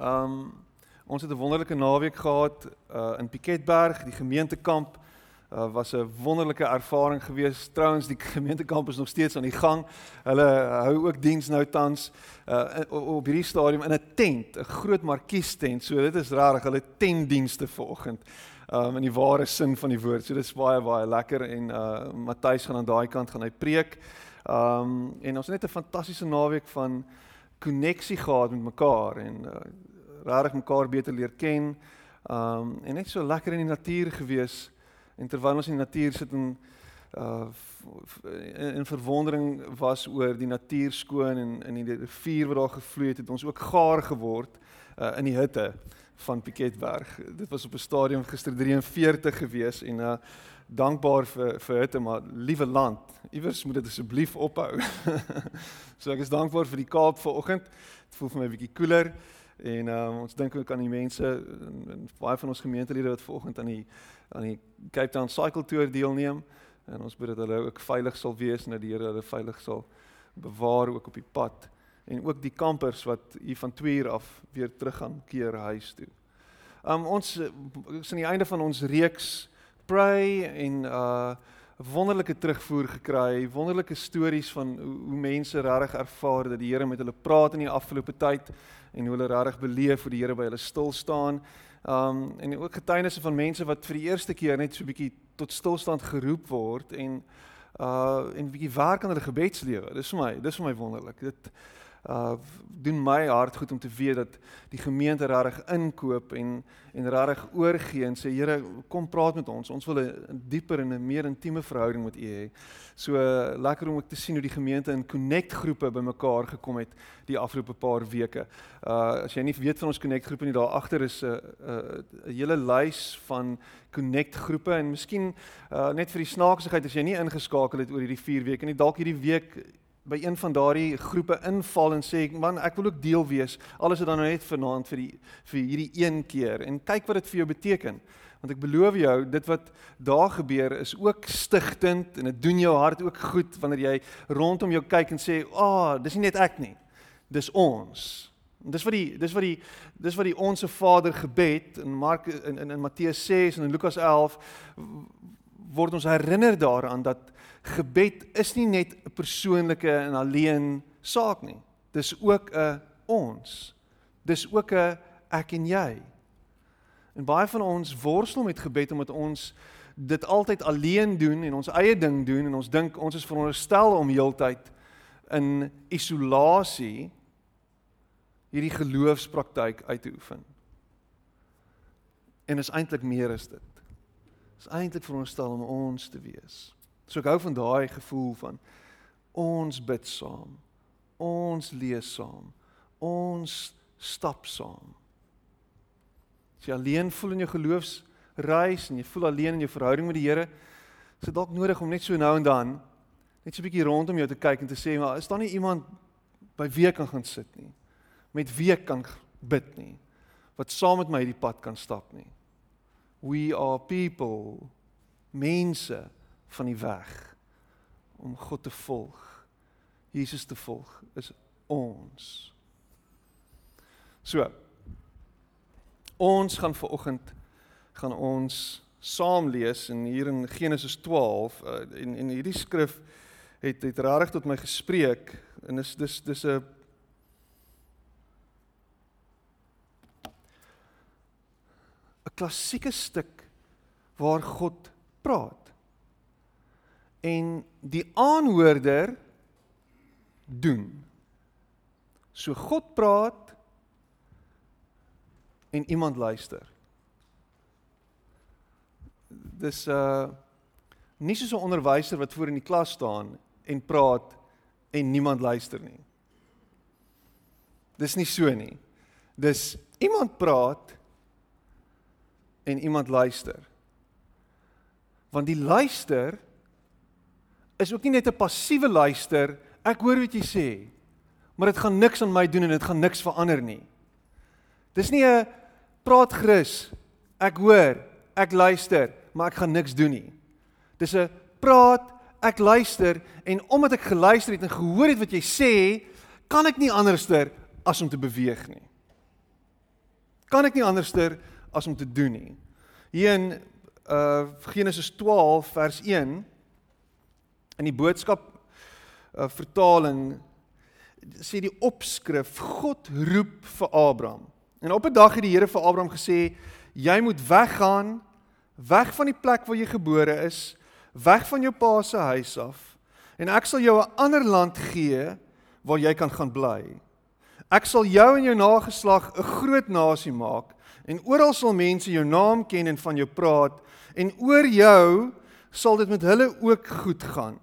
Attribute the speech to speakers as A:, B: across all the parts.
A: Um ons het 'n wonderlike naweek gehad uh in Piketberg, die gemeentekamp. Uh was 'n wonderlike ervaring geweest. Trouwens, die gemeentekamp is nog steeds aan die gang. Hulle hou ook diens nou tans uh op hierdie stadium in 'n tent, 'n groot markies tent. So dit is regtig hulle tentdienste vanoggend. Um in die ware sin van die woord. So dit is baie baie lekker en uh Matthys gaan aan daai kant gaan hy preek. Um en ons het net 'n fantastiese naweek van koneksie gehad met mekaar en uh, regtig mekaar beter leer ken. Um en net so lekker in die natuur gewees en terwyl ons in die natuur sit en uh in, in verwondering was oor die natuur skoon en in die rivier wat daar gevloei het, het ons ook gaar geword uh in die hitte van Piketberg. Dit was op 'n stadium gister 43 gewees en uh dankbaar vir vir hitte maar liewe land. Iewers moet dit asseblief ophou. so ek is dankbaar vir die Kaap vanoggend. Dit voel vir my 'n bietjie koeler. En um, ons dink ook aan die mense en, en baie van ons gemeentelede wat vanoggend aan die aan die Cape Town Cycle Tour deelneem en ons bid dat hulle ook veilig sal wees en dat die Here hulle veilig sal bewaar ook op die pad en ook die kampers wat hier van 2 uur af weer terug gaan keer huis toe. Um ons is aan die einde van ons reeks pray en uh wonderlike terugvoer gekry, wonderlike stories van hoe, hoe mense regtig ervaar dat die Here met hulle praat in die afgelope tyd en hoe hulle regtig beleef hoe die Here by hulle stil staan. Um en ook getuienisse van mense wat vir die eerste keer net so 'n bietjie tot stilstand geroep word en uh en 'n bietjie werk aan hulle gebedslewe. Dis vir my, dis vir my wonderlik. Dit uh doen my hart goed om te weet dat die gemeente regtig inkoop en en regtig oorgee en sê Here kom praat met ons. Ons wil 'n dieper en 'n meer intieme verhouding met U hê. So uh, lekker om ook te sien hoe die gemeente in connect groepe bymekaar gekom het die afgelope paar weke. Uh as jy nie weet van ons connect groepe nie, daar agter is 'n uh, 'n uh, hele lys van connect groepe en miskien uh net vir die snaaksigheid as jy nie ingeskakel het oor hierdie 4 weke nie, dalk hierdie week by een van daardie groepe inval en sê man ek wil ook deel wees. Alles is dan nou net vanaand vir die vir hierdie een keer. En kyk wat dit vir jou beteken. Want ek beloof jou dit wat daar gebeur is ook stigtend en dit doen jou hart ook goed wanneer jy rondom jou kyk en sê ah oh, dis nie net ek nie. Dis ons. En dis wat die dis wat die dis wat die onsse Vader gebed in Mark in in, in Matteus 6 en in Lukas 11 word ons herinner daaraan dat gebed is nie net 'n persoonlike en alleen saak nie. Dis ook 'n ons. Dis ook 'n ek en jy. En baie van ons worstel met gebed omdat ons dit altyd alleen doen en ons eie ding doen en ons dink ons is veronderstel om heeltyd in isolasie hierdie geloofspraktyk uit te oefen. En is eintlik meer as dit. Is eintlik veronderstel om ons te wees. So ek hou van daai gevoel van ons bid saam. Ons lees saam. Ons stap saam. As jy alleen voel in jou geloofsreis en jy voel alleen in jou verhouding met die Here, is dit dalk nodig om net so nou en dan net so 'n bietjie rondom jou te kyk en te sê, maar is daar nie iemand by wie ek kan gaan sit nie? Met wie ek kan bid nie? Wat saam met my hierdie pad kan stap nie? We are people. Mense van die weg om God te volg. Jesus te volg is ons. So. Ons gaan ver oggend gaan ons saam lees in hier in Genesis 12 uh, en en hierdie skrif het het regtig tot my gespreek en dis dis dis 'n klassieke stuk waar God praat en die aanhoorder doen. So God praat en iemand luister. Dis uh nie soos 'n onderwyser wat voor in die klas staan en praat en niemand luister nie. Dis nie so nie. Dis iemand praat en iemand luister. Want die luister is ook nie net 'n passiewe luister. Ek hoor wat jy sê, maar dit gaan niks aan my doen en dit gaan niks verander nie. Dis nie 'n praat grus. Ek hoor, ek luister, maar ek gaan niks doen nie. Dis 'n praat, ek luister en omdat ek geluister het en gehoor het wat jy sê, kan ek nie anderster as om te beweeg nie. Kan ek nie anderster as om te doen nie. Hier in uh Genesis 12 vers 1 in die boodskap uh, vertaling sê die opskrif God roep vir Abraham. En op 'n dag het die Here vir Abraham gesê jy moet weggaan weg van die plek waar jy gebore is, weg van jou pa se huis af en ek sal jou 'n ander land gee waar jy kan gaan bly. Ek sal jou en jou nageslag 'n groot nasie maak en oral sal mense jou naam ken en van jou praat en oor jou sal dit met hulle ook goed gaan.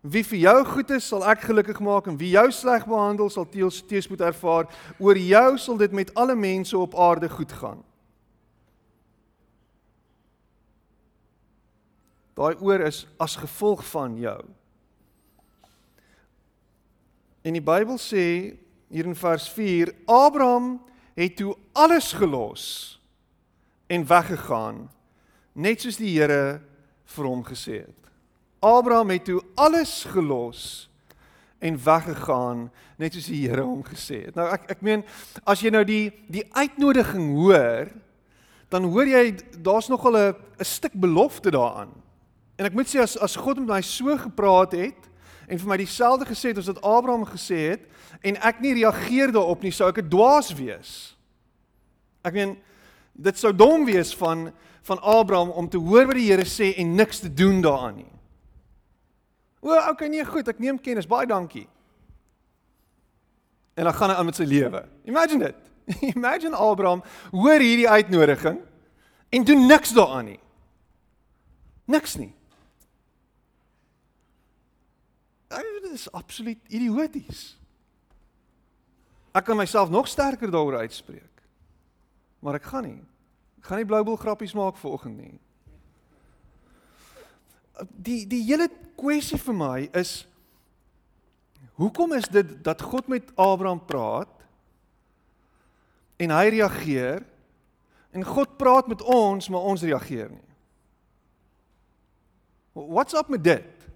A: Wie vir jou goed is, sal ek gelukkig maak en wie jou sleg behandel, sal teels teespoed ervaar. Oor jou sal dit met alle mense op aarde goed gaan. Daai oor is as gevolg van jou. En die Bybel sê hier in vers 4, Abraham het toe alles gelos en weggegaan, net soos die Here vir hom gesê het. Abraham het toe alles gelos en weggegaan, net soos die Here hom gesê het. Nou ek ek meen as jy nou die die uitnodiging hoor, dan hoor jy daar's nogal 'n 'n stuk belofte daaraan. En ek moet sê as as God met my so gepraat het en vir my dieselfde gesê het as wat Abraham gesê het en ek nie reageer daarop nie, sou ek 'n dwaas wees. Ek meen dit sou dom wees van van Abraham om te hoor wat die Here sê en niks te doen daaraan nie. O, okay, nee, goed, ek neem kennis. Baie dankie. En dan gaan hy aan met sy lewe. Imagine dit. Imagine Abraham hoor hierdie uitnodiging en doen niks daaraan nie. Niks nie. Dit is absoluut idioties. Ek kan myself nog sterker daaroor uitspreek. Maar ek gaan nie. Ek gaan nie bloubil grappies maak vanoggend nie. Die die hele kwessie vir my is hoekom is dit dat God met Abraham praat en hy reageer en God praat met ons maar ons reageer nie. What's up met dit?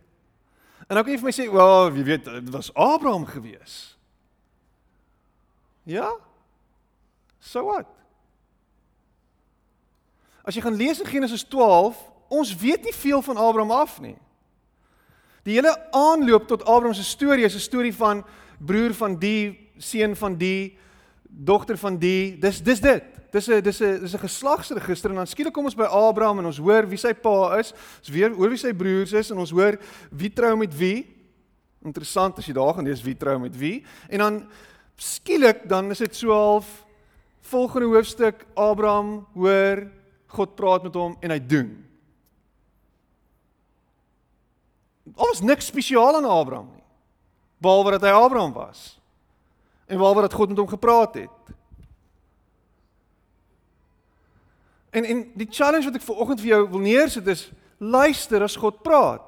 A: En dan kan jy vir my sê, "Wel, jy weet, dit was Abraham gewees." Ja? So wat? As jy gaan lees in Genesis 12, ons weet nie veel van Abraham af nie. Die hele aanloop tot Abraham se storie is 'n storie van broer van die, seun van die, dogter van die. Dis dis dit. Dis 'n dis 'n dis 'n geslagsregister en dan skielik kom ons by Abraham en ons hoor wie sy pa is. Ons weer hoor wie sy broers is en ons hoor wie trou met wie. Interessant as jy daar gaan lees wie trou met wie. En dan skielik dan is dit so half volgende hoofstuk Abraham hoor God praat met hom en hy doen. Daar was niks spesiaal aan Abraham nie. Behalwe dat hy Abraham was. En behalwe dat God met hom gepraat het. En en die challenge wat ek vir oggend vir jou wil neersit is luister as God praat.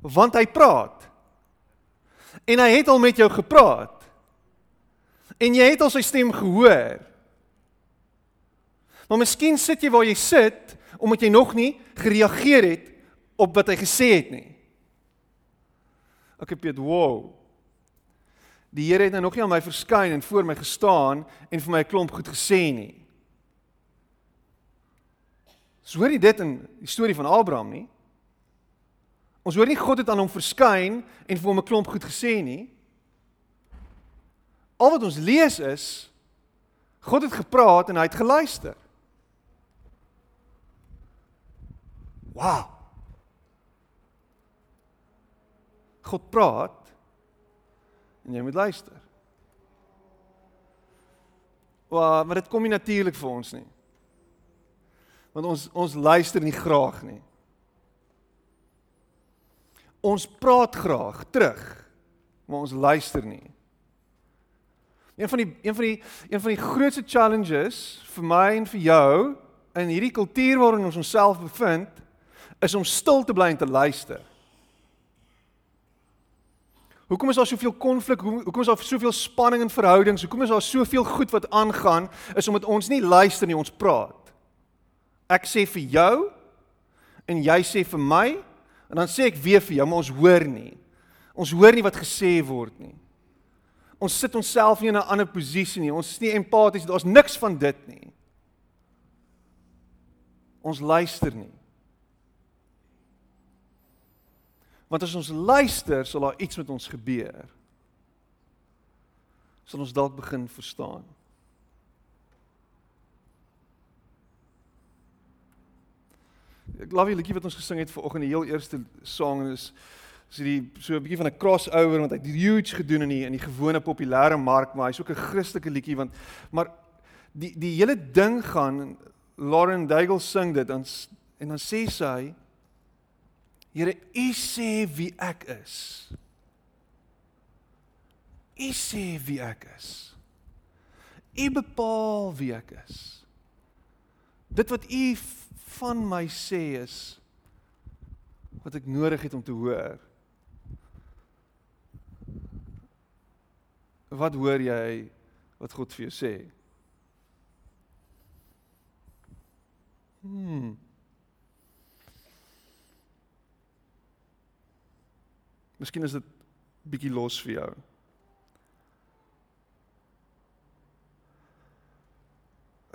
A: Want hy praat. En hy het al met jou gepraat. En jy het al sy stem gehoor. Maar miskien sit jy waar jy sit omdat jy nog nie gereageer het op wat hy gesê het nie. Ek het weet, wow. Die Here het nou nog nie aan my verskyn en voor my gestaan en vir my 'n klomp goed gesê nie. Ons hoor nie dit in die storie van Abraham nie. Ons hoor nie God het aan hom verskyn en vir hom 'n klomp goed gesê nie. Al wat ons lees is God het gepraat en hy het geluister. Wow. God praat en jy moet luister. Wow, maar dit kom nie natuurlik vir ons nie want ons ons luister nie graag nie. Ons praat graag terug, maar ons luister nie. Een van die een van die een van die grootste challenges vir my en vir jou in hierdie kultuur waarin ons onsself bevind, is om stil te bly en te luister. Hoekom is daar soveel konflik? Hoekom is daar soveel spanning in verhoudings? Hoekom is daar soveel goed wat aangaan? Is omdat ons nie luister nie, ons praat. Ek sê vir jou en jy sê vir my en dan sê ek weer vir jou, maar ons hoor nie. Ons hoor nie wat gesê word nie. Ons sit onsself nie in 'n ander posisie nie. Ons is nie empaties, daar's niks van dit nie. Ons luister nie. Want as ons luister, sal daar iets met ons gebeur. Sal ons dalk begin verstaan. Ek glo die liedjie wat ons gesing het vanoggend, die heel eerste sang is is die so 'n bietjie van 'n crossover want hy het huge gedoen in die in die gewone populêre mark, maar hy's ook 'n Christelike liedjie want maar die die hele ding gaan Lauren Daigle sing dit dan en dan sê sy Here, U sê wie ek is. U sê wie ek is. U bepaal wie ek is. Dit wat U van my sê is wat ek nodig het om te hoor. Wat hoor jy wat God vir jou sê? Hmm. Miskien is dit bietjie los vir jou.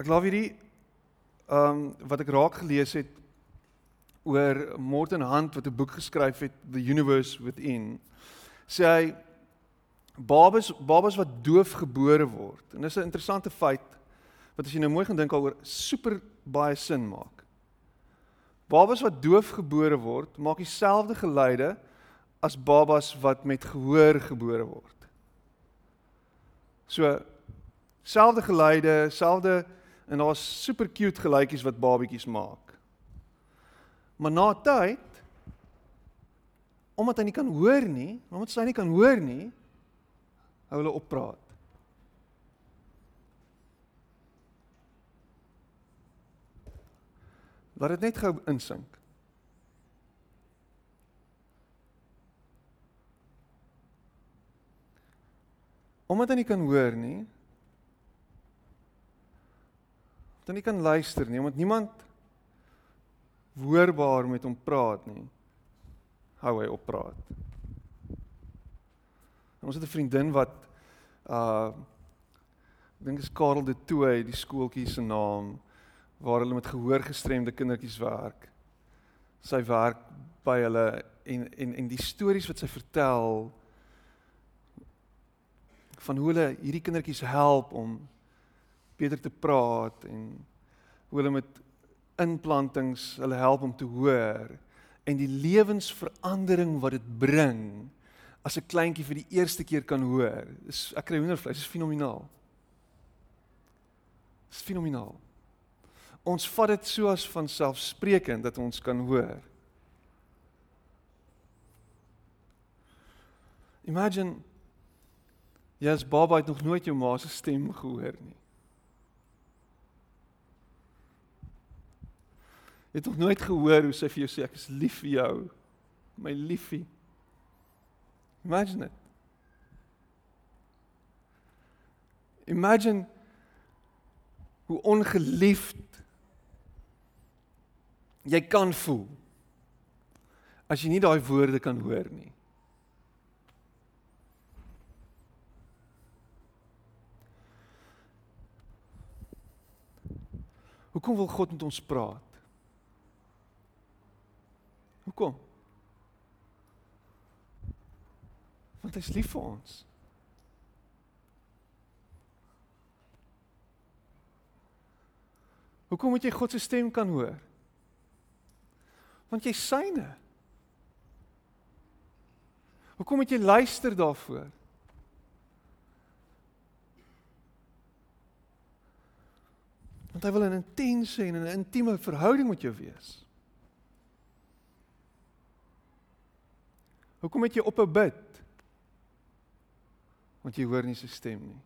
A: Ek glo hierdie ehm um, wat ek raak gelees het oor Morton Hunt wat 'n boek geskryf het The Universe Within. Sê hy babas babas wat doof gebore word. En dis 'n interessante feit wat as jy nou mooi gaan dink daaroor super baie sin maak. Babas wat doof gebore word, maak dieselfde geluide as babas wat met gehoor gebore word. So selfde geluide, selfde en daar's super cute geluitjies wat babatjies maak. Maar na tyd omdat hy nie kan hoor nie, omdat sy nie kan hoor nie, hou hulle oppraat. Laat dit net gou insink. Omdat hy nie kan hoor nie, omdat hy nie kan luister nie, omdat niemand hoorbaar met hom praat nie, hou hy op praat. En ons het 'n vriendin wat uh ek dink is Karel de Tooy, die skooltjie se naam waar hulle met gehoorgestremde kindertjies werk. Sy werk by hulle en en en die stories wat sy vertel van hoe hulle hierdie kindertjies help om beter te praat en hoe hulle met implantings hulle help om te hoor en die lewensverandering wat dit bring as 'n kleintjie vir die eerste keer kan hoor. Dis ek kry hoendervleis, dis fenomenaal. Dis fenomenaal. Ons vat dit so as van selfsprekend dat ons kan hoor. Imagine jy as baba het nog nooit jou ma se stem gehoor nie. Jy het nog nooit gehoor hoe sy vir jou sê ek is lief vir jou, my liefie. Imagine it. Imagine hoe ongeliefd jy kan voel as jy nie daai woorde kan hoor nie. Hoekom wil God met ons praat? Hoekom? Want hy is lief vir ons. Hoekom moet jy God se stem kan hoor? Want jy syne. Hoekom moet jy luister daarvoor? Want hy wil 'n intense en 'n intieme verhouding met jou wees. Hoekom het jy op 'n bid? Want jy hoor nie sy stem nie.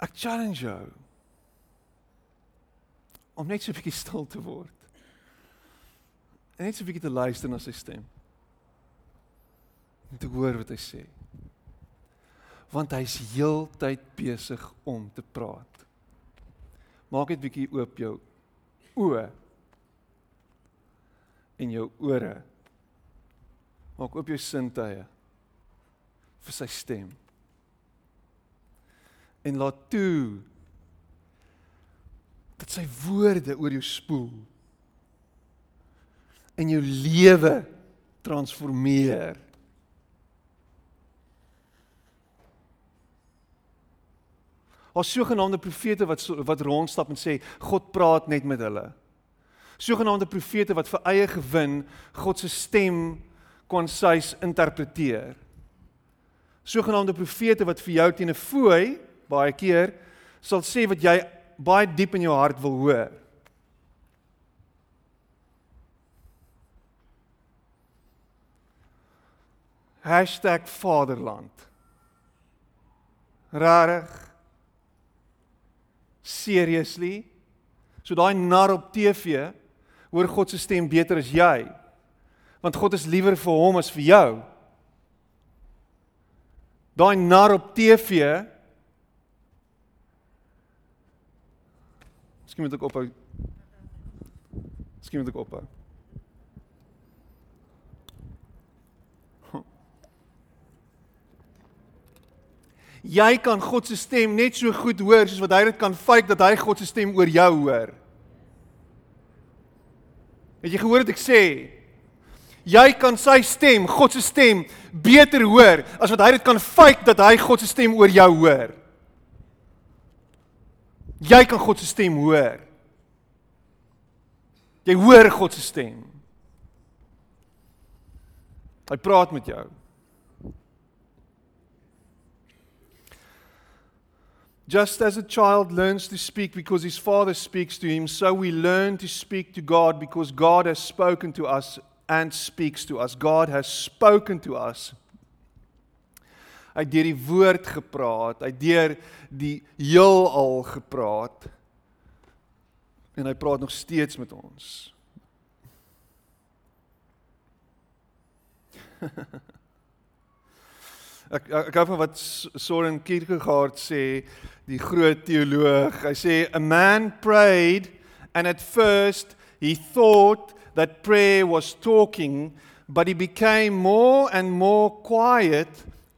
A: Ek challenge jou om net so 'n bietjie stil te word. En net so 'n bietjie te luister na sy stem. Om te hoor wat hy sê want hy's heeltyd besig om te praat. Maak net bietjie oop jou oë en jou ore. Maak oop jou sintuie vir sy stem. En laat toe dat sy woorde oor jou spoel en jou lewe transformeer. Ons sogenaamde profete wat wat rondstap en sê God praat net met hulle. Sogenaamde profete wat vir eie gewin God se stem konsys interpreteer. Sogenaamde profete wat vir jou teen 'n fooi baie keer sal sê wat jy baie diep in jou hart wil hoor. #vaderland. Rarig seriously. So daai nar op TV hoor God se stem beter as jy. Want God is liewer vir hom as vir jou. Daai nar op TV Miskien moet ek ophou. Miskien moet ek ophou. Jy kan God se stem net so goed hoor soos wat hy dit kan fake dat hy God se stem oor jou hoor. Het jy gehoor wat ek sê? Jy kan sy stem, God se stem, beter hoor as wat hy dit kan fake dat hy God se stem oor jou hoor. Jy kan God se stem hoor. Jy hoor God se stem. Hy praat met jou. Just as a child learns to speak because his father speaks to him, so we learn to speak to God because God has spoken to us and speaks to us. God has spoken to us. Hy het deur die woord gepraat, hy het deur die heelal gepraat. En hy praat nog steeds met ons. Ek ek hou van wat Soren Kierkegaard sê, die groot teoloog. Hy sê a man prayed and at first he thought that prayer was talking, but he became more and more quiet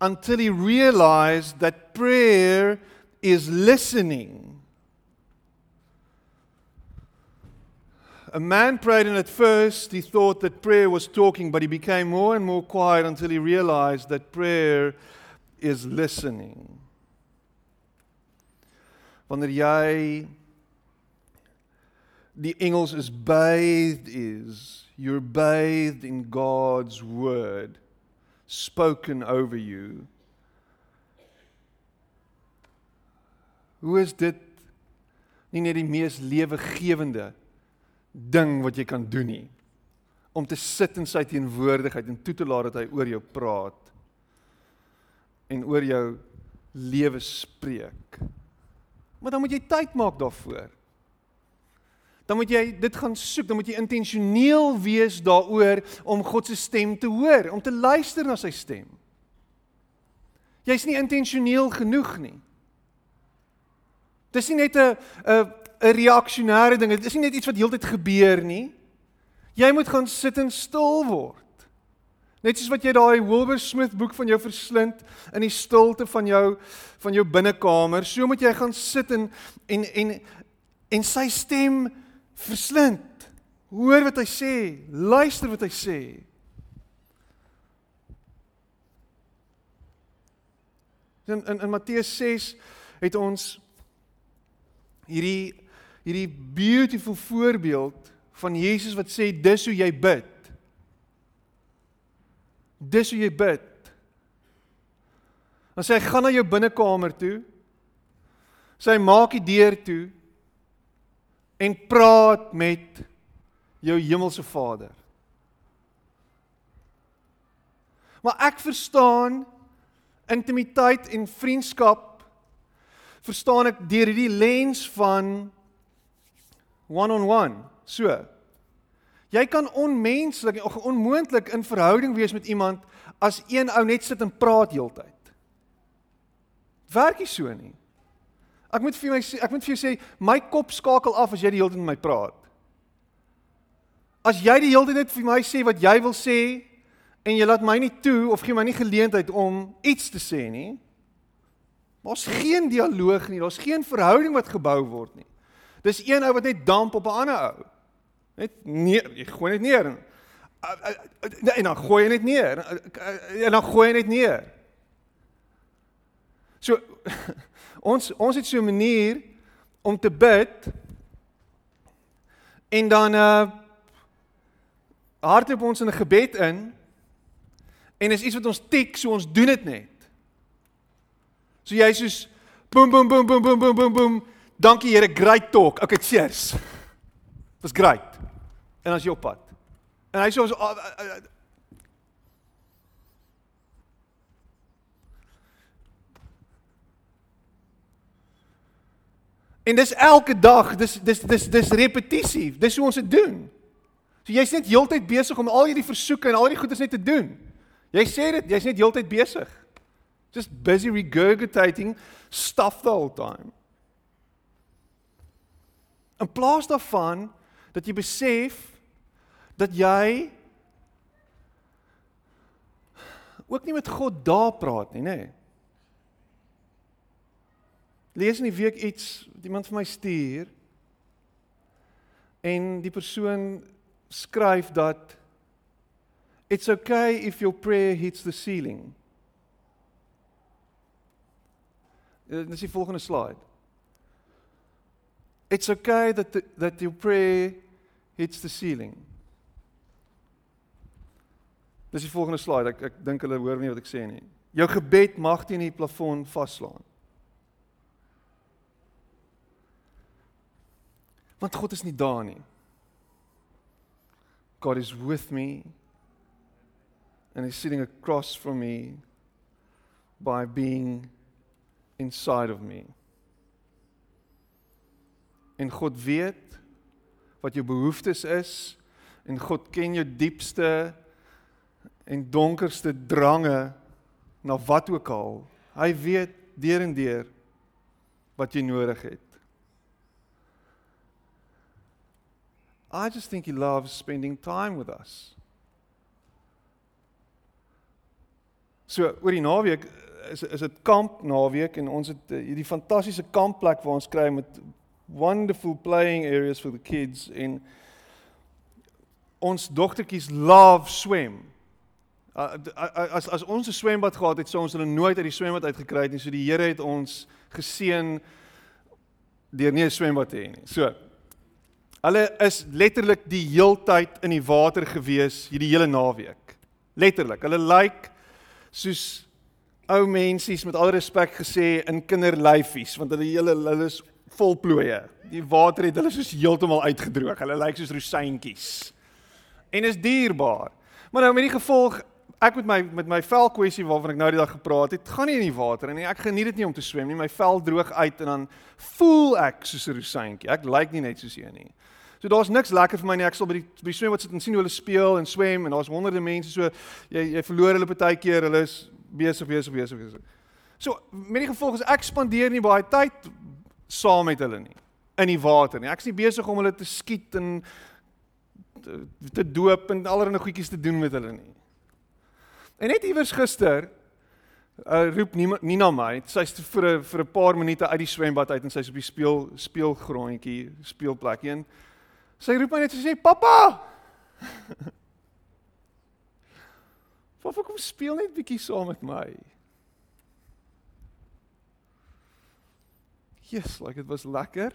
A: until he realized that prayer is listening. A man prayed, and at first he thought that prayer was talking, but he became more and more quiet until he realized that prayer is listening. Wanneer jy die Engels is bathed is, you're bathed in God's word spoken over you. Hoe is dit nie net die mees lewegewende ding wat jy kan doen nie om te sit in sy teenwoordigheid en toe te laat dat hy oor jou praat en oor jou lewe spreek. Maar dan moet jy tyd maak daarvoor. Dan moet jy dit gaan soek, dan moet jy intentioneel wees daaroor om God se stem te hoor, om te luister na sy stem. Jy's nie intentioneel genoeg nie. Dis nie net 'n 'n 'n reaksionêre ding. Dit is nie net iets wat heeltyd gebeur nie. Jy moet gaan sit en stil word. Net soos wat jy daai Wilbur Smith boek van jou verslind in die stilte van jou van jou binnekamer, so moet jy gaan sit en en en en sy stem verslind. Hoor wat hy sê, luister wat hy sê. In in, in Matteus 6 het ons hierdie hierdie beautiful voorbeeld van Jesus wat sê dis hoe jy bid. Dis hoe jy bid. Dan sê hy gaan na jou binnekamer toe. Sê hy maak die deur toe en praat met jou hemelse Vader. Maar ek verstaan intimiteit en vriendskap verstaan ek deur hierdie lens van one on one. So. Jy kan onmenslik of onmoontlik in verhouding wees met iemand as een ou net sit en praat heeltyd. Werk nie so nie. Ek moet vir my ek moet vir jou sê, my kop skakel af as jy die hele tyd met my praat. As jy die hele tyd net vir my sê wat jy wil sê en jy laat my nie toe of gee my nie geleentheid om iets te sê nie. Daar's geen dialoog nie, daar's geen verhouding wat gebou word nie. Dis een ou wat net damp op 'n ander ou. Net neer, jy gooi net neer. En, dan gooi jy net neer. En dan gooi jy net neer. So ons ons het so 'n manier om te bid en dan uh hardloop ons in 'n gebed in en is iets wat ons tik, so ons doen dit net. So jy soos boem boem boem boem boem boem boem. Dankie Here, great talk. Okay, cheers. Was great. En as jy op pad. En hy sê ons uh, uh, uh, En dis elke dag, dis dis dis dis repetisie. Dis hoe ons dit doen. So jy's net heeltyd besig om al hierdie versoeke en al hierdie goedes net te doen. Jy sê dit, jy's net heeltyd besig. Just busy regurgitating stuff the whole time. In plaas daarvan dat jy besef dat jy ook nie met God daar praat nie, nê? Nee. Lees in die week iets wat iemand vir my stuur en die persoon skryf dat it's okay if your prayer hits the ceiling. Eh, dit is die volgende slide. It's okay that the, that your prayer hits the ceiling. Dis die volgende slide. Ek ek dink hulle hoor nie wat ek sê nie. Jou gebed mag teen die plafon vaslaan. Want God is nie daar nie. God is with me and he's sitting across from me by being inside of me. En God weet wat jou behoeftes is en God ken jou diepste en donkerste drange na wat ook al. Hy weet deur en deur wat jy nodig het. I just think he loves spending time with us. So oor die naweek is is dit kamp naweek en ons het uh, hierdie fantastiese kampplek waar ons kry met wonderful playing areas for the kids en ons dogtertjies love swem. Uh, as as ons 'n swembad gehad het, sou ons hulle nooit uit die swembad uitgekry het nie. So die Here het ons geseën deur nie 'n swembad te hê nie. So Hulle is letterlik die heeltyd in die water gewees hierdie hele naweek. Letterlik. Hulle lyk like soos ou mensies met al respek gesê in kinderlyfies want hulle hele hulle is vol plooie. Die water het hulle soos heeltemal uitgedroog. Hulle lyk like soos rosyntjies. En is dierbaar. Maar nou met die gevolg ek met my met my vel kwessie waarvan ek nou die dag gepraat het, gaan nie in die water nie. Ek geniet dit nie om te swem nie. My vel droog uit en dan voel ek soos 'n rosyntjie. Ek lyk like nie net soos een nie. So daar's niks lekker vir my nie. Ek sal by die by die swembad sit en sien hoe hulle speel en swem en daar's honderde mense so jy jy verloor hulle baie keer. Hulle is besig besig besig besig. So met die gevolg is ek spandeer nie baie tyd saam met hulle nie in die water nie. Ek's nie besig om hulle te skiet en te, te doop en allerlei goedjies te doen met hulle nie. En net iewers gister uh, roep Nina my. Sy's vir 'n vir 'n paar minute uit die swembad uit en sy's op die speel speelgrondjie, speelplek een. Sy roep my net en sê pappa. Pappa kom speel net bietjie saam met my. Yes, like dit was lekker.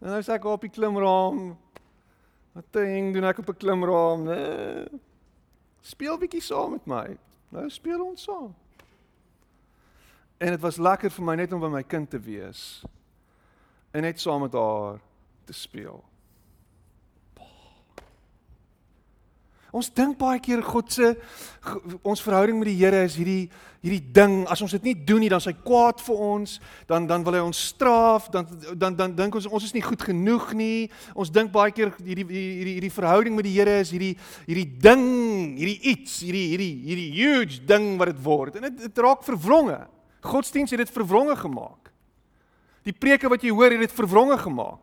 A: En nou sê ek op die klimraam. Wat ding doen ek op 'n klimraam? Nee. Speel bietjie saam met my. Nou speel ons saam. En dit was lekker vir my net om by my kind te wees. En net saam met haar te speel. Ons dink baie keer God se ons verhouding met die Here is hierdie hierdie ding as ons dit nie doen nie dan is hy kwaad vir ons dan dan wil hy ons straf dan dan dan dink ons ons is nie goed genoeg nie ons dink baie keer hierdie hierdie hierdie verhouding met die Here is hierdie hierdie ding hierdie iets hierdie hierdie hierdie huge ding wat dit word en dit raak vervronge Godsdienst het dit verwronge gemaak. Die preke wat jy hoor het dit verwronge gemaak.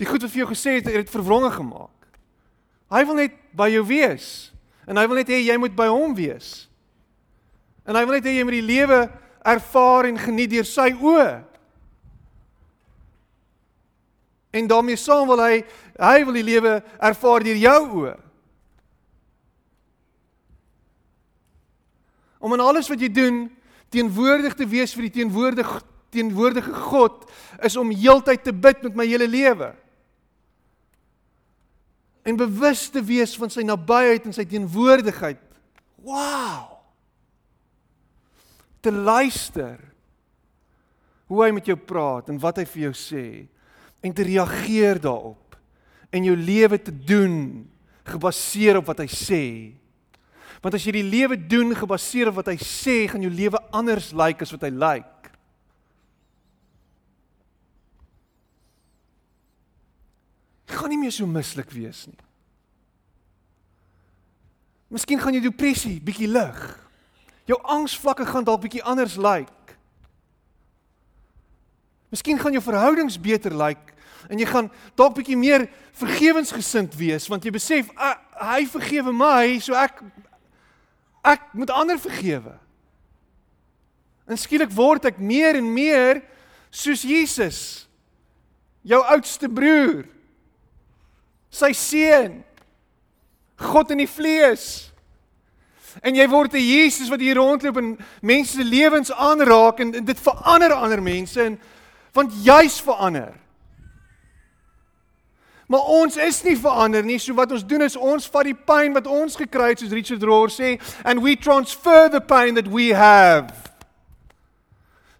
A: Die goed wat vir jou gesê het, het dit verwronge gemaak. Hy wil net by jou wees en hy wil net hê jy moet by hom wees. En hy wil net hê jy moet die lewe ervaar en geniet deur sy oë. En daarmee saam wil hy hy wil die lewe ervaar deur jou oë. Om in alles wat jy doen teenwoordig te wees vir die teenwoordige teenwoordige God is om heeltyd te bid met my hele lewe. En bewus te wees van sy nabyheid en sy teenwoordigheid. Wow te luister hoe hy met jou praat en wat hy vir jou sê en te reageer daarop en jou lewe te doen gebaseer op wat hy sê. Want as jy die lewe doen gebaseer op wat hy sê, gaan jou lewe anders lyk like as wat hy lyk. Like. Gaan nie meer so mislik wees nie. Miskien gaan jou depressie bietjie lig. Jou angsvlakke gaan dalk bietjie anders lyk. Like. Miskien gaan jou verhoudings beter lyk like, en jy gaan dalk bietjie meer vergewensgesind wees want jy besef ah, hy vergewe my, so ek ek moet ander vergewe. En skielik word ek meer en meer soos Jesus. Jou oudste broer. Sy seun. God in die vlees. En jy word 'n Jesus wat hier rondloop en mense se lewens aanraak en, en dit verander ander mense en want jy's verander. Maar ons is nie verander nie. So wat ons doen is ons vat die pyn wat ons gekry het soos Richard Rohr sê and we transfer the pain that we have.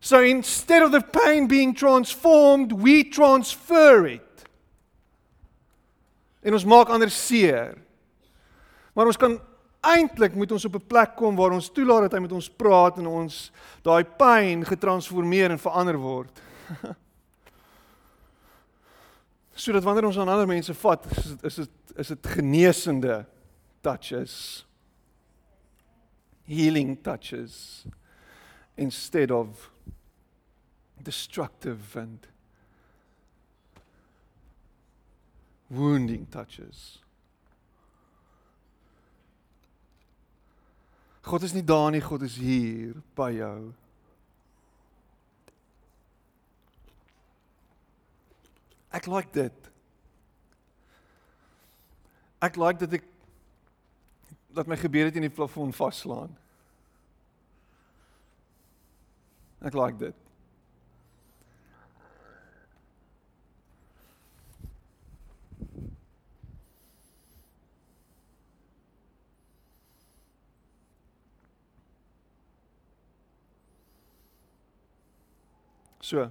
A: So instead of the pain being transformed, we transfer it. En ons maak ander seer. Maar ons kan eintlik moet ons op 'n plek kom waar ons toelaat dat hy met ons praat en ons daai pyn getransformeer en verander word. Sodat wanneer ons aan ander mense vat, is dit is dit is dit genesende touches. Healing touches instead of destructive and wounding touches. God is nie daar nie, God is hier by jou. Ek like dit. Ek like dat ek dat my gebede teen die plafon vaslaan. Ek like dit. So.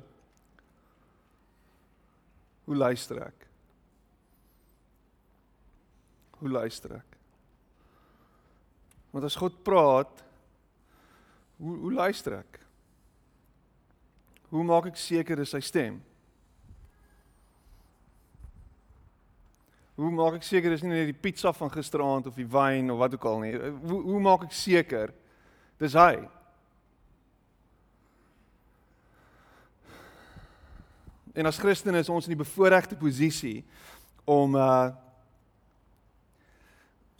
A: Hoe luister ek? Hoe luister ek? Want as God praat, hoe hoe luister ek? Hoe maak ek seker dis sy stem? Hoe maak ek seker dis nie net die pizza van gisteraand of die wyn of wat ook al nie? Hoe hoe maak ek seker dis hy? En as Christene is ons in die bevoordeelde posisie om uh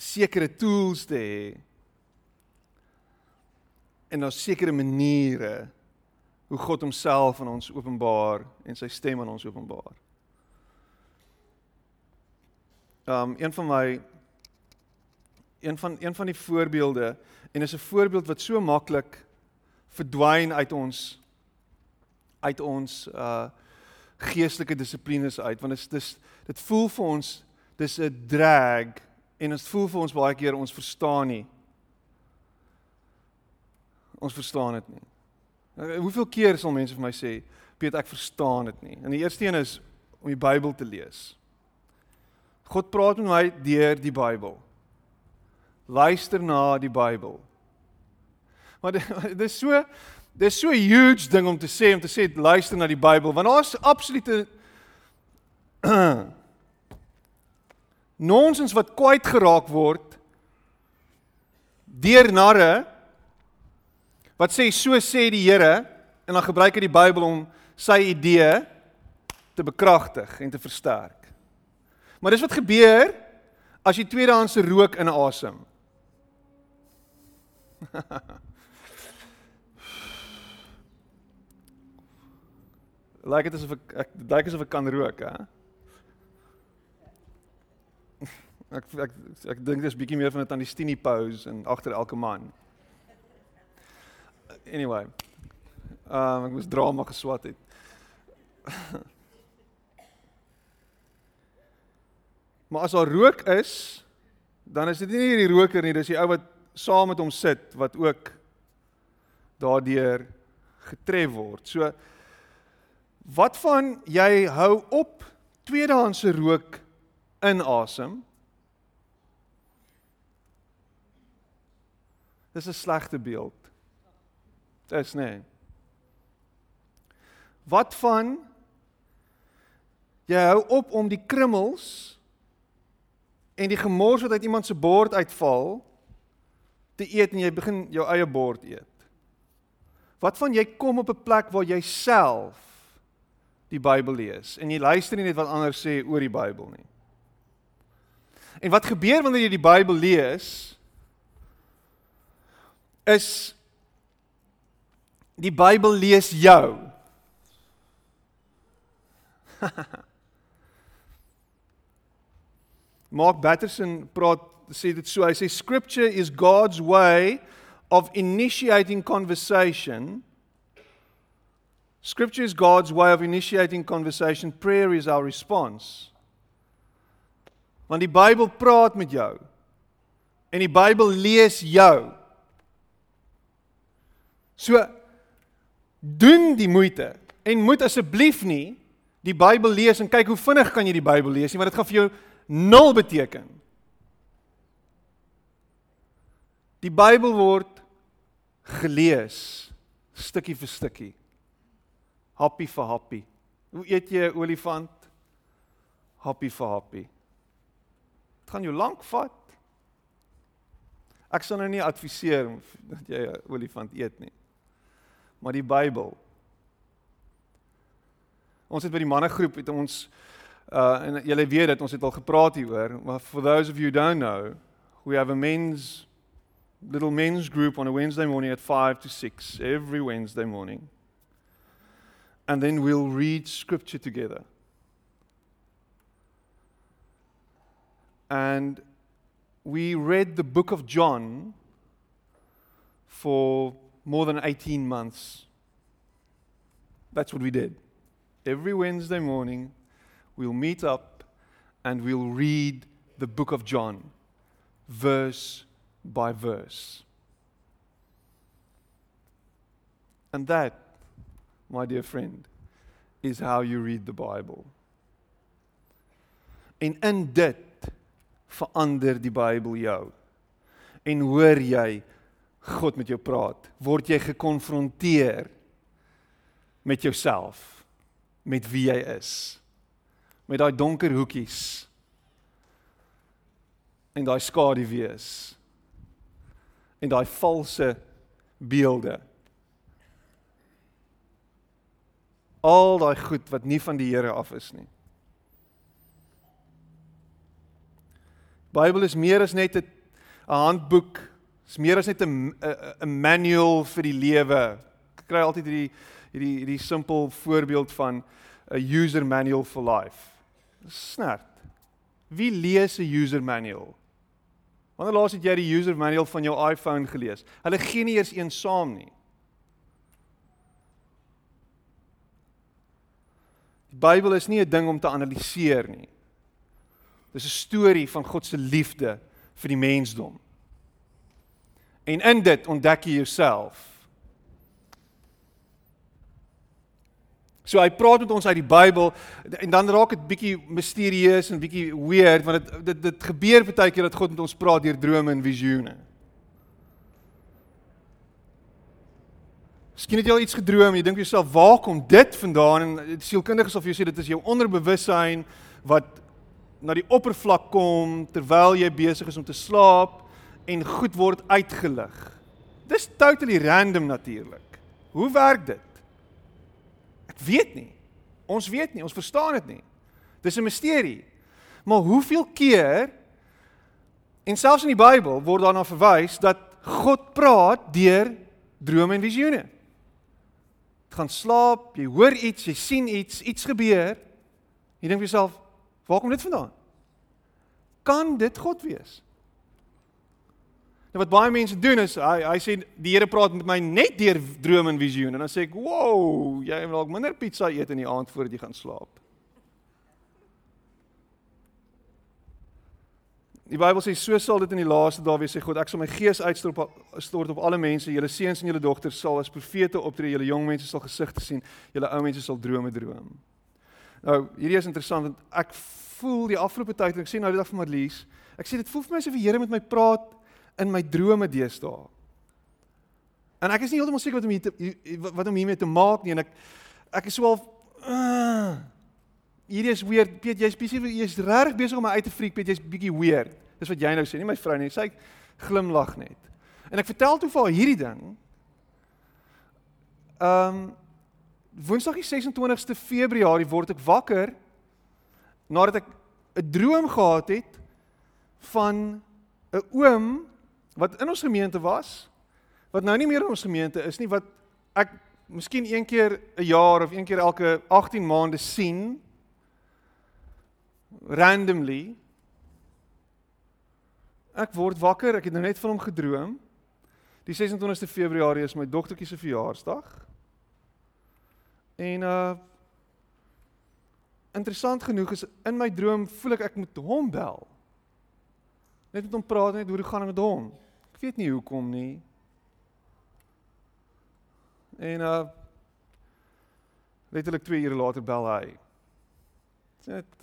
A: sekere tools te hê en daar sekere maniere hoe God homself aan ons openbaar en sy stem aan ons openbaar. Um een van my een van een van die voorbeelde en is 'n voorbeeld wat so maklik verdwyn uit ons uit ons uh geestelike dissiplines uit want dit is dit voel vir ons dis 'n drag en dit voel vir ons baie keer ons verstaan nie. Ons verstaan dit nie. Nou, hoeveel keer sal mense vir my sê, "Piet, ek verstaan dit nie." En die eerste een is om die Bybel te lees. God praat met my deur die Bybel. Luister na die Bybel. Maar dit is so Dis so 'n huge ding om te sê om te sê luister na die Bybel want daar's absolute nonsens wat kwyt geraak word deur narre wat sê so sê die Here en dan gebruik hy die Bybel om sy idee te bekragtig en te versterk. Maar dis wat gebeur as jy tweedehandse rook inasem. Lyk dit asof ek ek lyk asof ek kan rook, hè? Ek ek ek dink dis bietjie meer van 'n Tandistini pose en agter elke man. Anyway. Ehm um, ek moes drama geswat het. maar as daar rook is, dan is dit nie die roker nie, dis die ou wat saam met hom sit wat ook daardeur getref word. So wat van jy hou op tweedehandse rook inasem? Dis 'n slegte beeld. Dis nê. Nee. Wat van jy hou op om die krummels en die gemors wat uit iemand se bord uitval te eet en jy begin jou eie bord eet. Wat van jy kom op 'n plek waar jy self die Bybel lees en jy luister nie net wat ander sê oor die Bybel nie. En wat gebeur wanneer jy die Bybel lees? is die Bybel lees jou. Mark Batterson praat sê dit so hy sê scripture is God's way of initiating conversation. Scripture is God's way of initiating conversation. Prayer is our response. Want die Bybel praat met jou. En die Bybel lees jou. So doen die moeite en moet asseblief nie die Bybel lees en kyk hoe vinnig kan jy die Bybel lees nie want dit gaan vir jou nul beteken. Die Bybel word gelees stukkie vir stukkie. Happie vir happie. Hoe eet jy 'n olifant? Happie vir happie. Dit gaan jou lank vat. Ek sal nou nie adviseer dat jy 'n olifant eet nie. Maar die Bybel. Ons het by die mannegroep het ons uh en julle weet dit ons het al gepraat hieroor, maar for those of you don't know, we have a men's little men's group on a Wednesday morning at 5 to 6 every Wednesday morning. And then we'll read scripture together. And we read the book of John for more than 18 months. That's what we did. Every Wednesday morning, we'll meet up and we'll read the book of John, verse by verse. And that, my dear friend, is how you read the Bible. En in dit verander die Bybel jou. En hoor jy God met jou praat, word jy gekonfronteer met jouself, met wie jy is, met daai donker hoekies en daai skaduwees en daai valse beelde. Al daai goed wat nie van die Here af is nie. Bybel is meer as net 'n handboek. Is meer as net 'n 'n manual vir die lewe. Ek kry altyd hierdie hierdie hierdie simpel voorbeeld van 'n user manual for life. Snert. Wie lees 'n user manual? Wanneer laas het jy die user manual van jou iPhone gelees? Hulle gee nie eers een saam nie. Die Bybel is nie 'n ding om te analiseer nie. Dis 'n storie van God se liefde vir die mensdom. En in dit ontdek jy jouself. So hy praat met ons uit die Bybel en dan raak dit bietjie misterieus en bietjie weird want dit dit dit gebeur baie keer dat God met ons praat deur drome en visioene. Miskien het jy al iets gedroom, jy dink jouself, "Waar kom dit vandaan?" En sielkundiges of jy sê dit is jou onderbewussyn wat na die oppervlak kom terwyl jy besig is om te slaap en goed word uitgelig. Dis totally random natuurlik. Hoe werk dit? Ek weet nie. Ons weet nie, ons verstaan dit nie. Dis 'n misterie. Maar hoeveel keer en selfs in die Bybel word daarna verwys dat God praat deur drome en visioene. Gaan slaap, jy hoor iets, jy sien iets, iets gebeur. Jy dink vir jouself, waar kom dit vandaan? Kan dit God wees? Nou wat baie mense doen is hy hy sê die Here praat met my net deur drome en visioene en dan sê ek, "Wow, jy wil dalk minder pizza eet in die aand voordat jy gaan slaap." Die Bybel sê so sal dit in die laaste dae wees sê God. Ek sal my gees uitstort op stort op alle mense. Julle seuns en julle dogters sal as profete optree. Julle jong mense sal gesigte sien. Julle ou mense sal drome droom. Nou hierdie is interessant want ek voel die afgelope tyd en ek sê nou die dag vir Marlies ek sê dit voel vir my asof die Here met my praat in my drome deesdae. En ek is nie heeltemal seker wat om hier te wat om hiermee te maak nie en ek ek is so al uh, hierdie is weird Piet jy's besig jy's regtig besig om my uit te freak Piet jy's bietjie weird. Dis wat jy nou sê, nie my vrou nie. Sy glimlag net. En ek vertel toe vir haar hierdie ding. Ehm um, Woensdag die 26ste Februarie word ek wakker nadat ek 'n droom gehad het van 'n oom wat in ons gemeente was, wat nou nie meer in ons gemeente is nie, wat ek miskien een keer 'n jaar of een keer elke 18 maande sien randomly. Ek word wakker, ek het nou net van hom gedroom. Die 26ste Februarie is my dogtertjie se verjaarsdag. En uh interessant genoeg is in my droom voel ek ek moet hom bel. Net met hom praat net hoe dit gaan met hom weet nie hoekom nie. En uh letterlik 2 ure later bel hy. Net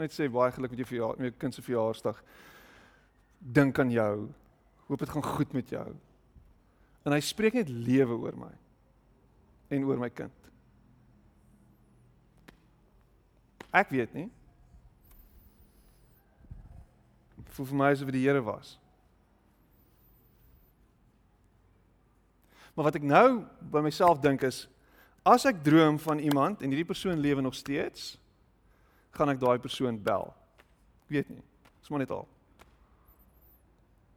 A: net sê baie geluk met jou verjaardag, met jou kind se verjaarsdag. Dink aan jou. Hoop dit gaan goed met jou. En hy spreek net lewe oor my en oor my kind. Ek weet nie. Voel vir my asof dit die Here was. Maar wat ek nou by myself dink is as ek droom van iemand en hierdie persoon lewe nog steeds, gaan ek daai persoon bel. Ek weet nie. Dis maar net al.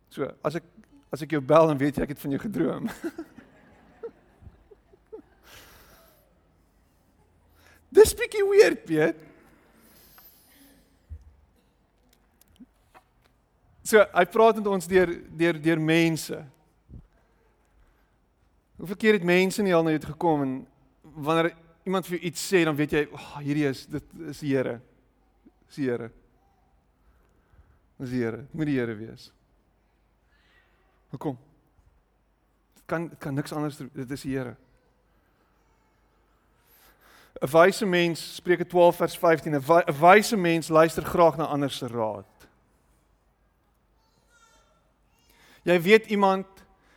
A: So, as ek as ek jou bel dan weet jy ek het van jou gedroom. Dis bietjie weird, Piet. So, hy praat met ons deur deur deur mense. Hoeveel keer het mense nie al na jou gekom en wanneer iemand vir iets sê, dan weet jy, "Ag, oh, hierdie is dit is die Here." Dis die Here. Dis die Here. Dit moet die Here wees. Hoekom? Dit kan kan niks anders dit is die Here. 'n Wyse mens, Spreuke 12 vers 15, 'n wyse mens luister graag na ander se raad. Jy weet iemand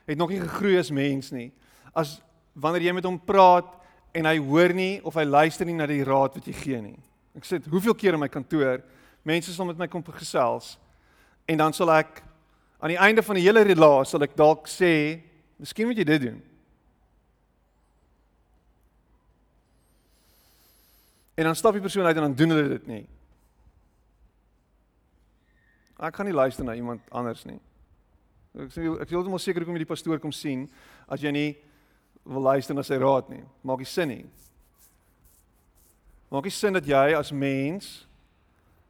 A: het nog nie gegroei as mens nie as wanneer jy met hom praat en hy hoor nie of hy luister nie na die raad wat jy gee nie. Ek sê hoeveel keer in my kantoor mense sal met my kom gesels en dan sal ek aan die einde van die hele relaas sal ek dalk sê, "Miskien moet jy dit doen." En dan stap die persoon uit en dan doen hulle dit nie. Ek kan nie luister na iemand anders nie. Ek sê ek is heeltemal seker hoekom jy die pastoor kom sien as jy nie wil luister na sy raad nie. Maak nie sin nie. Maak nie sin dat jy as mens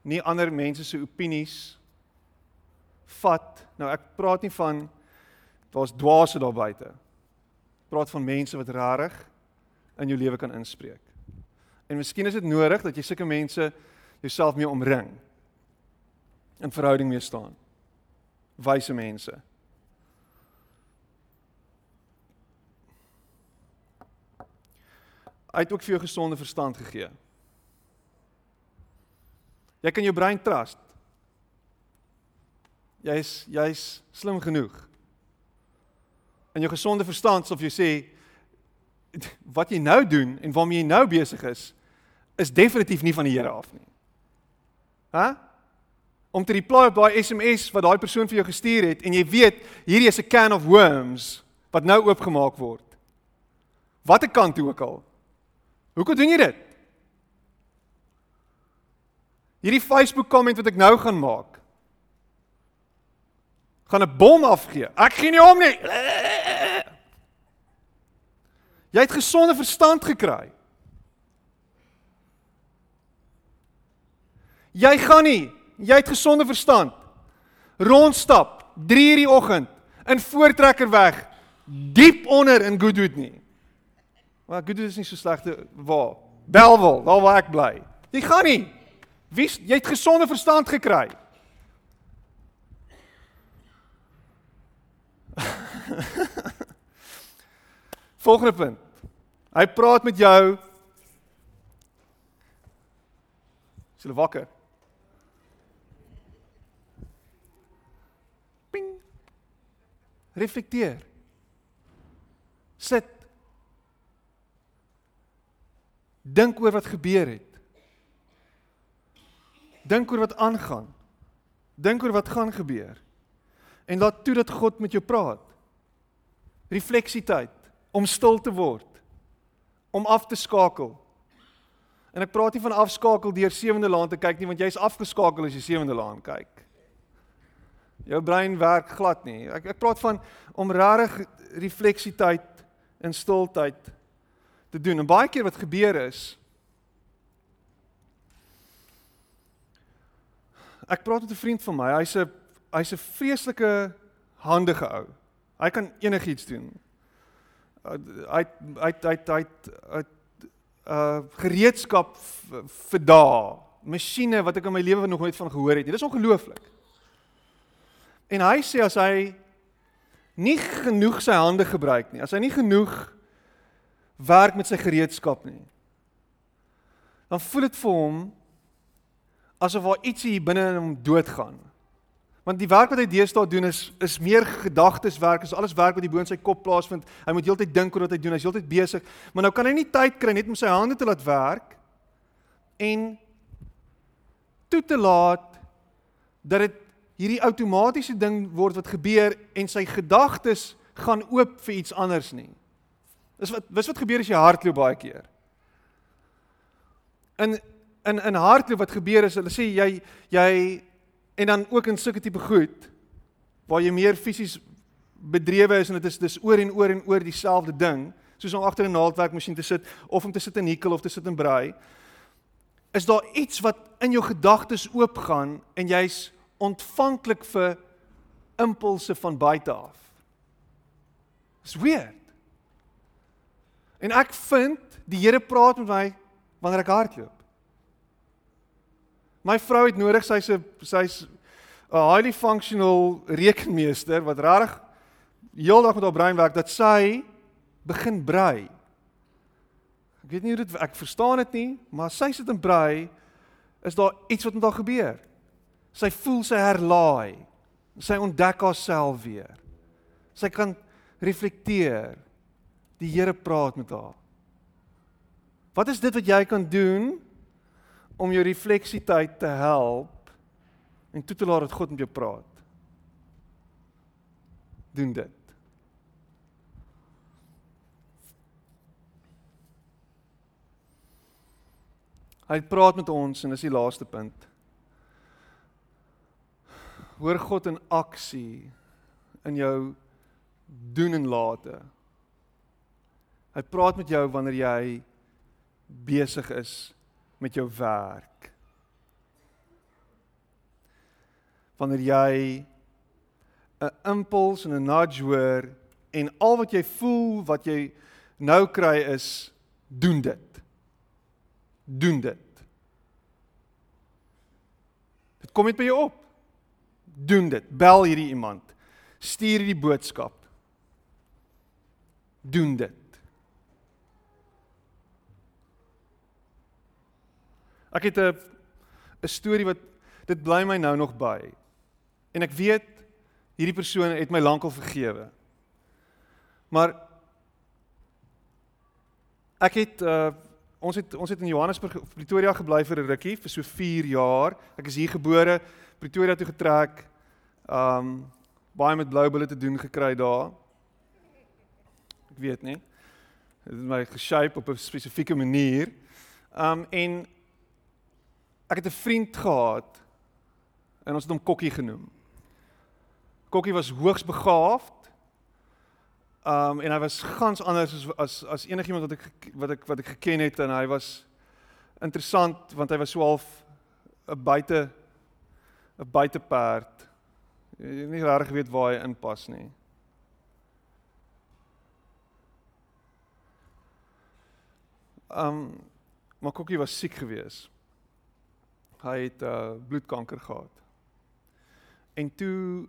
A: nie ander mense se opinies vat. Nou ek praat nie van daar's dwaase daar buite. Praat van mense wat rarig in jou lewe kan inspreek. En miskien is dit nodig dat jy sulke mense jouself mee omring. In verhouding mee staan. Wyse mense. Hy het ook vir jou gesonde verstand gegee. Jy kan jou brein trust. Jy's jy's slim genoeg. En jou gesonde verstand of jy sê wat jy nou doen en waarmee jy nou besig is is definitief nie van die Here af nie. Hæ? Om te reply op daai SMS wat daai persoon vir jou gestuur het en jy weet hierdie is 'n can of worms wat nou oopgemaak word. Watter kant toe ook al. Hoekom doen jy dit? Hierdie Facebook komment wat ek nou gaan maak. gaan 'n bom afgee. Ek gee nie om nie. Jy het gesonde verstand gekry. Jy gaan nie, jy het gesonde verstand. Rondstap 3 uur die oggend in voortrekker weg diep onder in Goodwood nie. Maar Goodwood is nie so slegte waar. Belwel, daar waar ek bly. Jy gaan nie. Wie jy het gesonde verstand gekry. Volgende punt. Hy praat met jou. Is jy wakker? Ping. Reflekteer. Sit. Dink oor wat gebeur het. Dink oor wat aangaan. Dink oor wat gaan gebeur. En laat toe dat God met jou praat. Refleksietyd om stil te word. Om af te skakel. En ek praat nie van afskakel deur sewende laan te kyk nie want jy's afgeskakel as jy sewende laan kyk. Jou brein werk glad nie. Ek ek praat van om regtig refleksietyd in stiltyd te doen. En baie keer wat gebeur is Ek praat met 'n vriend van my. Hy's 'n hy's 'n vreeslike handige ou. Hy kan enigiets doen. Hy hy hy hy hy uh gereedskap vir daai masjiene wat ek in my lewe nog nooit van gehoor het nie. Dis ongelooflik. En hy sê as hy nie genoeg sy hande gebruik nie, as hy nie genoeg werk met sy gereedskap nie, dan voel dit vir hom asof daar iets hier binne in hom doodgaan. Want die werk wat hy deesdae doen is is meer gedagteswerk, is alles werk wat hier bo in sy kop plaasvind. Hy moet heeltyd dink oor wat hy doen, hy's heeltyd besig, maar nou kan hy nie tyd kry net om sy hande te laat werk en toe te laat dat dit hierdie outomatiese ding word wat gebeur en sy gedagtes gaan oop vir iets anders nie. Dis wat wis wat gebeur as jy hardloop baie keer. In in in hardloop wat gebeur is hulle sê jy jy en dan ook in sulke tipe goed waar jy meer fisies bedrewe is en dit is dis oor en oor en oor dieselfde ding soos om agter 'n naaldwerkmasjien te sit of om te sit in nikkel of te sit in braai is daar iets wat in jou gedagtes oopgaan en jy's ontvanklik vir impulse van buite af. Dis weird. En ek vind die Here praat met my wanneer ek hardloop. My vrou het nodig sy's 'n sy's 'n highly functional rekenmeester wat regtig heeldag met haar brein werk dat sy begin brei. Ek weet nie hoe dit ek verstaan dit nie, maar sy sit in brei is daar iets wat met haar gebeur. Sy voel sy herlaai. Sy ontdek haarself weer. Sy kan reflekteer. Die Here praat met haar. Wat is dit wat jy kan doen om jou refleksietyd te help en toe te laat dat God met jou praat. Doen dit. Hy praat met ons en dis die laaste punt. Hoor God in aksie in jou doen en late. Hy praat met jou wanneer jy besig is met jou werk. Wanneer jy 'n impuls en 'n nudge hoor en al wat jy voel, wat jy nou kry is doen dit. Doen dit. Dit kom net by jou op. Doen dit. Bel hierdie iemand. Stuur hierdie boodskap. Doen dit. Ek het 'n 'n storie wat dit bly my nou nog by. En ek weet hierdie persoon het my lankal vergewe. Maar ek het uh ons het ons het in Johannesburg Pretoria gebly vir 'n rukkie vir so 4 jaar. Ek is hier gebore, Pretoria toe getrek. Um baie met blou bulle te doen gekry daar. Ek weet nie. Dit het my geshape op 'n spesifieke manier. Um en ek het 'n vriend gehad en ons het hom Kokkie genoem. Kokkie was hoogs begaafd. Um en hy was gans anders as as as enigiemand wat ek wat ek wat ek geken het en hy was interessant want hy was so half 'n buite 'n buiteperd. Jy nie regtig weet waar hy inpas nie. Um maar Kokkie was siek geweest. Hy het uh bloedkanker gehad. En toe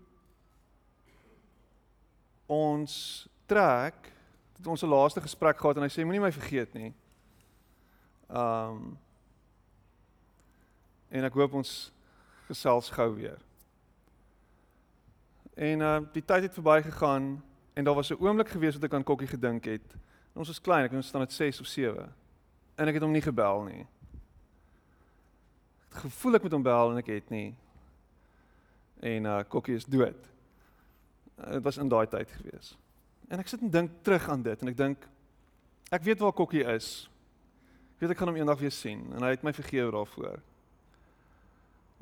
A: ons trek, het ons 'n laaste gesprek gehad en hy sê moenie my vergeet nie. Um en ek hoop ons gesels gou weer. En uh die tyd het verbygegaan en daar was 'n oomblik gewees wat ek aan Kokkie gedink het. En ons was klein, ek was dan net 6 of 7. En ek het hom nie gebel nie. Gevoel ek moet hom bel en ek het nie. En uh Kokkie is dood. Dit uh, was in daai tyd gewees. En ek sit en dink terug aan dit en ek dink ek weet waar Kokkie is. Ek weet ek gaan hom eendag weer sien en hy het my vergewe daarvoor.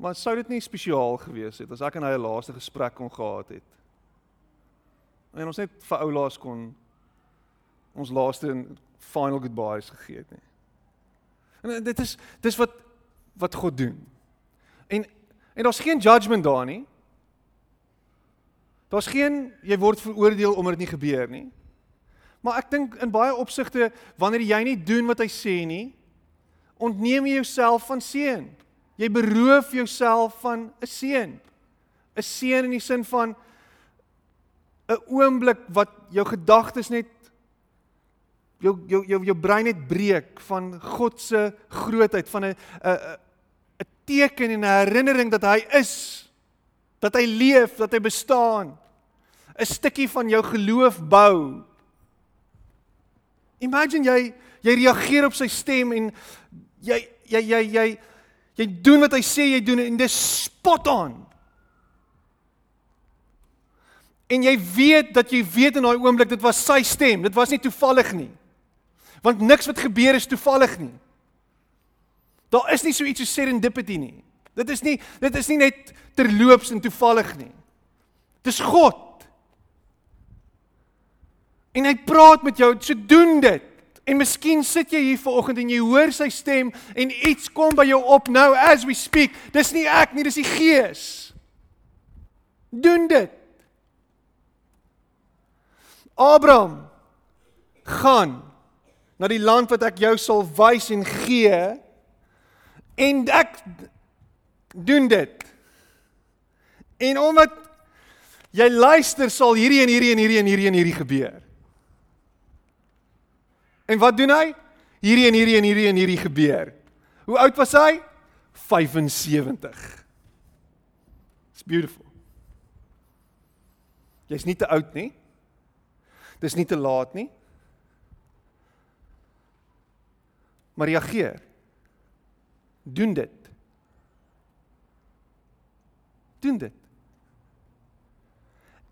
A: Maar sou dit nie spesiaal gewees het as ek en hy 'n laaste gesprek kon gehad het? En ons net vir ou laas kon ons laaste final goodbyes gegee het nie. En dit is dis wat wat God doen. En en daar's geen judgement daar nie. Daar's geen jy word veroordeel omdat dit nie gebeur nie. Maar ek dink in baie opsigte wanneer jy nie doen wat hy sê nie, ontneem jy jouself van seën. Jy beroof jouself van 'n seën. 'n Seën in die sin van 'n oomblik wat jou gedagtes net jou jou jou jou brein net breek van God se grootheid van 'n 'n 'n teken en 'n herinnering dat hy is, dat hy leef, dat hy bestaan. 'n stukkie van jou geloof bou. Imagine jy jy reageer op sy stem en jy jy jy jy jy doen wat hy sê jy doen en dis spot on. En jy weet dat jy weet in daai oomblik dit was sy stem, dit was nie toevallig nie. Want niks wat gebeur is toevallig nie. Daar is nie so iets so serendipity nie. Dit is nie dit is nie net terloops en toevallig nie. Dis God. En hy praat met jou, so doen dit. En miskien sit jy hier vanoggend en jy hoor sy stem en iets kom by jou op nou as we speak. Dis nie ek nie, dis die Gees. Doen dit. Abraham gaan na die land wat ek jou sal wys en gee en ek doen dit. En omdat jy luister sal hierdie en hierdie en hierdie en hierdie en hierdie gebeur. En wat doen hy? Hierdie en hierdie en hierdie en hierdie gebeur. Hoe oud was hy? 75. It's beautiful. Jy's nie te oud nie. Dis nie te laat nie. Maar reageer. Doen dit. Doen dit.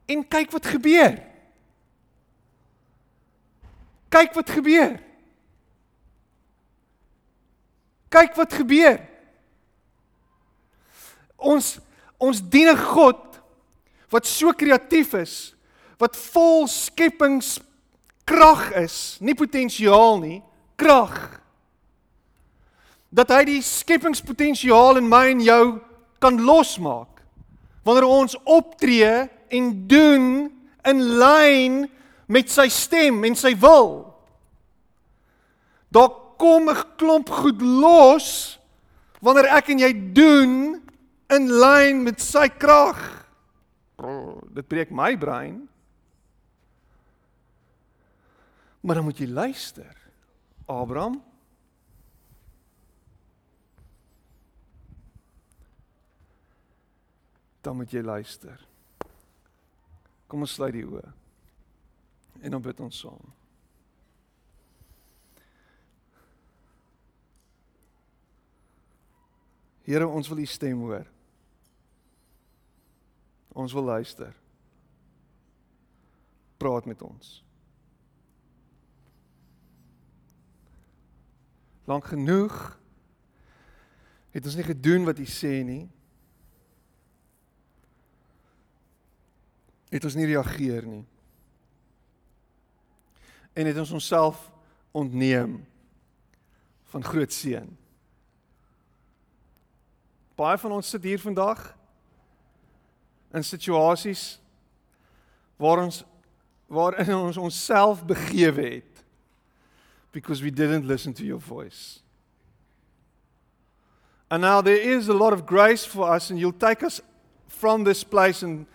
A: En kyk wat gebeur. Kyk wat gebeur. Kyk wat gebeur. Ons ons dien 'n God wat so kreatief is, wat vol skepingskrag is, nie potensiaal nie, krag. Dat hy die skepingspotensiaal in my en jou kan losmaak. Wanneer ons optree en doen in lyn met sy stem en sy wil. Daar kom 'n klomp goed los wanneer ek en jy doen in lyn met sy krag. Dit breek my brein. Maar dan moet jy luister. Abraham dan moet jy luister. Kom ons sluit die oë en dan bid ons saam. Here, ons wil u stem hoor. Ons wil luister. Praat met ons. Lank genoeg het ons nie gedoen wat u sê nie. Het ons nie reageer nie. En het ons onsself ontneem van groot seën. Baie van ons sit hier vandag in situasies waar ons waarin ons onsself begewe het because we didn't listen to your voice. And now there is a lot of grace for us and you'll take us from this place and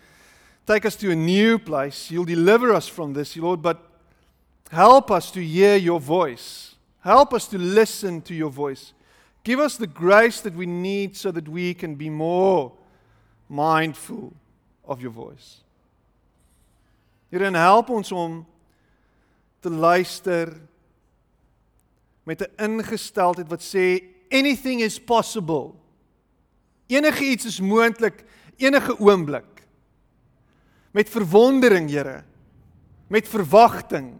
A: take us to a new place. You'll deliver us from this, Lord, but help us to hear your voice. Help us to listen to your voice. Give us the grace that we need so that we can be more mindful of your voice. Here en help ons om te luister met 'n ingesteldheid wat sê anything is possible. Enige iets is moontlik enige oomblik. Met verwondering, Here. Met verwagting.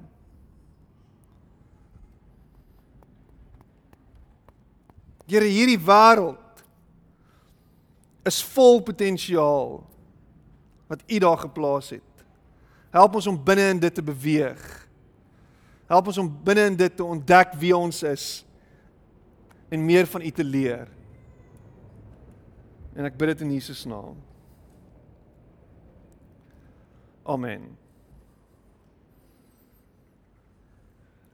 A: Here, hierdie wêreld is vol potensiaal wat U daar geplaas het. Help ons om binne in dit te beweeg. Help ons om binne in dit te ontdek wie ons is en meer van U te leer. En ek bid dit in Jesus naam. Amen.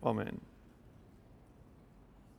A: Amen.